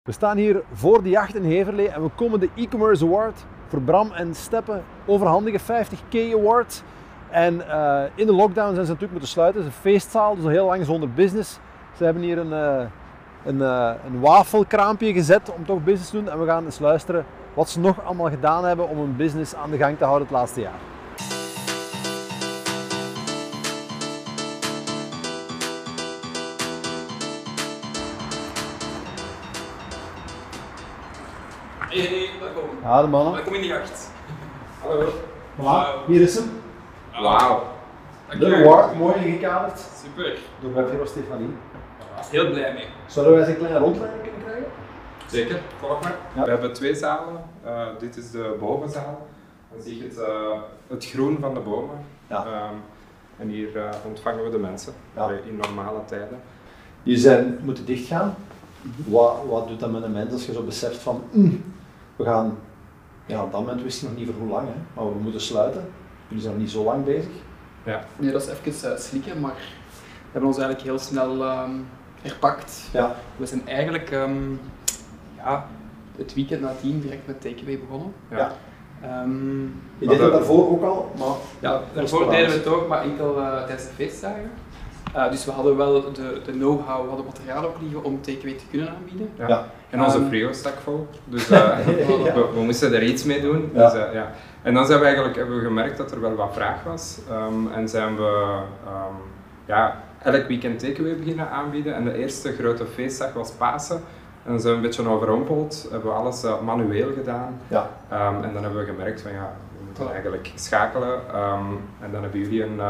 We staan hier voor de jacht in Heverlee en we komen de e-commerce award voor Bram en Steppen overhandigen, 50k award. En uh, in de lockdown zijn ze natuurlijk moeten sluiten. Het is een feestzaal, dus al heel lang zonder business. Ze hebben hier een, uh, een, uh, een wafelkraampje gezet om toch business te doen. En we gaan eens luisteren wat ze nog allemaal gedaan hebben om hun business aan de gang te houden het laatste jaar. Hey, hey, welkom. Ja, de mannen. Welkom in de jacht. Hallo. Voilà, hier is hem. Wauw. De award, mooi ingekaderd. Super. Door webhero Stefanie. Heel blij mee. Zouden wij eens een kleine rondleiding kunnen krijgen? Zeker, volg maar. Ja. We hebben twee zalen. Uh, dit is de bovenzaal. Dan zie je het, uh, het groen van de bomen. Ja. Um, en hier uh, ontvangen we de mensen Ja. In normale tijden. Die zijn moeten dichtgaan. Wat, wat doet dat met een mens als je zo beseft van mm, we gaan, ja, op dat moment wist je nog niet voor hoe lang, hè, maar we moeten sluiten. Jullie zijn nog niet zo lang bezig. Ja. Nee, dat is even uh, slikken, maar we hebben ons eigenlijk heel snel um, herpakt. Ja. We zijn eigenlijk um, ja, het weekend nadien direct met takeaway begonnen. Ja. Um, Je deed dat daarvoor ook al, maar ja, daarvoor deden we het ook, maar enkel uh, tijdens de feestdagen. Uh, dus we hadden wel de, de know-how, we hadden materiaal ook liggen om takeaway te kunnen aanbieden. Ja. Ja. En onze Um, frio stak vol. Dus uh, we, we, moesten er iets mee doen. Ja. Dus, uh, ja. En dan zijn we eigenlijk, hebben we gemerkt dat er wel wat vraag was. Um, en zijn we um, ja, elk weekend takeaway beginnen aanbieden. En de eerste grote feestdag was Pasen. En dan zijn we een beetje overrompeld, hebben we alles uh, manueel gedaan. Ja. Um, en dan hebben we gemerkt van ja, we moeten eigenlijk schakelen. Um, en dan hebben jullie een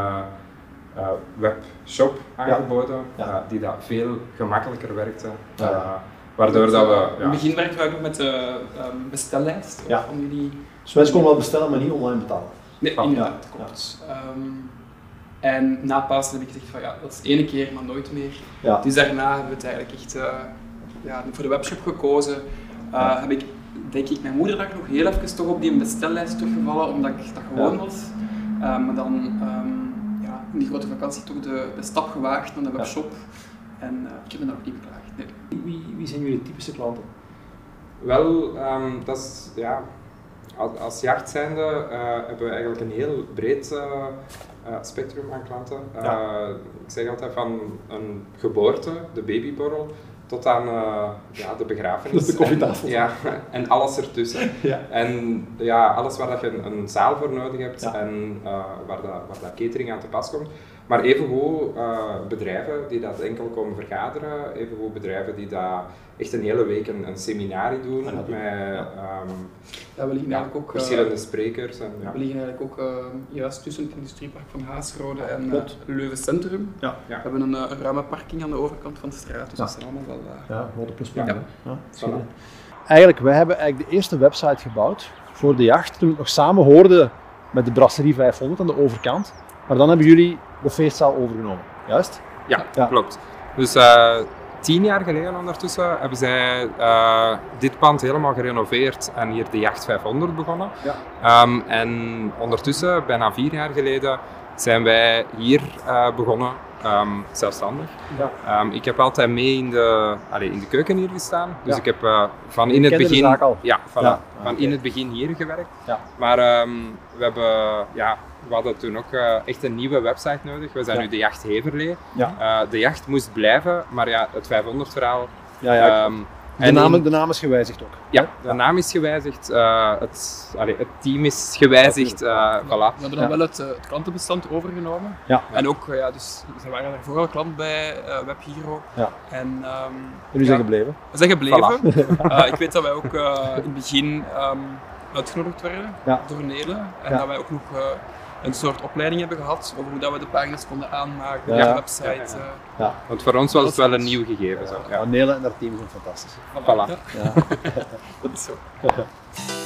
webshop aangeboden Ja. uh, die dat veel gemakkelijker werkte. Ja. Uh, waardoor dat we... In het begin werkten we ook nog met de um, bestellijst Ja. van jullie. dus mensen konden wel bestellen, maar niet online betalen. Nee, Ja. inderdaad, klopt. Um, en na Pasen heb ik gezegd van ja, dat is één keer, maar nooit meer. Ja. Dus daarna hebben we het eigenlijk echt uh, ja, voor de webshop gekozen. Uh, Ja. Heb ik, denk ik, mijn moederdag nog heel even toch op die bestellijst teruggevallen, omdat ik dat gewoon Ja. was. Uh, maar dan um, ja, in die grote vakantie toch de, de stap gewaagd naar de webshop. En uh, ik heb me daar ook niet beklaagd. Nee. Wie, wie zijn jullie typische klanten? Wel, um, dat is, ja, als, als jacht zijnde uh, hebben we eigenlijk een heel breed uh, uh, spectrum aan klanten. Ja. ik zeg altijd van een geboorte, de babyborrel, tot aan ja, de begrafenis. De koffietafel. En, ja, en alles ertussen. Ja. En ja, alles waar dat je een, een zaal voor nodig hebt Ja. en waar, dat, waar dat catering aan te pas komt. Maar evengoed uh, bedrijven die dat enkel komen vergaderen, evengoed bedrijven die dat echt een hele week een, een seminarie doen Ja, met um, Ja, we liggen ja, eigenlijk ook, uh, verschillende sprekers. En, ja. we liggen eigenlijk ook uh, juist tussen het industriepark van Haasrode en uh, Klopt. Leuven Centrum. Ja. We hebben een, een, ruime parking aan de overkant van de straat, dus Ja. dat zijn allemaal wel... Ja, grote pluspunten. Ja. Voilà. Eigenlijk, wij hebben eigenlijk de eerste website gebouwd voor de jacht toen we het nog samen hoorden met de Brasserie 500 aan de overkant. Maar dan hebben jullie de feestzaal overgenomen, juist? Ja, Ja. klopt. Dus uh, tien jaar geleden ondertussen hebben zij uh, dit pand helemaal gerenoveerd en hier de Jacht 500 begonnen. Ja. Um, en ondertussen, bijna vier jaar geleden, zijn wij hier uh, begonnen, um, zelfstandig. Ja. Um, ik heb altijd mee in de, in de keuken hier gestaan. Dus Ja. ik heb uh, van in het begin. al? Ja, van Oké. in het begin hier gewerkt. Ja. Maar ehm, we hebben, ja, we hadden toen ook eh, echt een nieuwe website nodig. We zijn Ja. nu de Jacht Heverlee. Ja. Eh, de jacht moest blijven, maar ja, het 500 verhaal. Ja, ja. De, en naam, in- de naam is gewijzigd ook. ja, de naam is gewijzigd, eh, het, allee, het team is gewijzigd, eh, voilà. We hebben dan Ja. wel het, eh, het klantenbestand overgenomen. Ja. En ook, ja, dus ze waren daarvoor al klant bij eh WebHero. Ja. En ehm, Jullie zijn gebleven. we zijn gebleven. Eh, ik weet dat wij ook eh, in het begin ehm, uitgenodigd werden Ja. door Nele. En Ja. dat wij ook nog eh, een soort opleiding hebben gehad over hoe dat we de pagina's konden aanmaken, Ja. de website. Ja, ja, ja. eh, Want voor ons was het wel een nieuw gegeven. Zo. Ja. Ja. Nele en haar team zijn fantastisch. Voilà. Ja. dat is zo.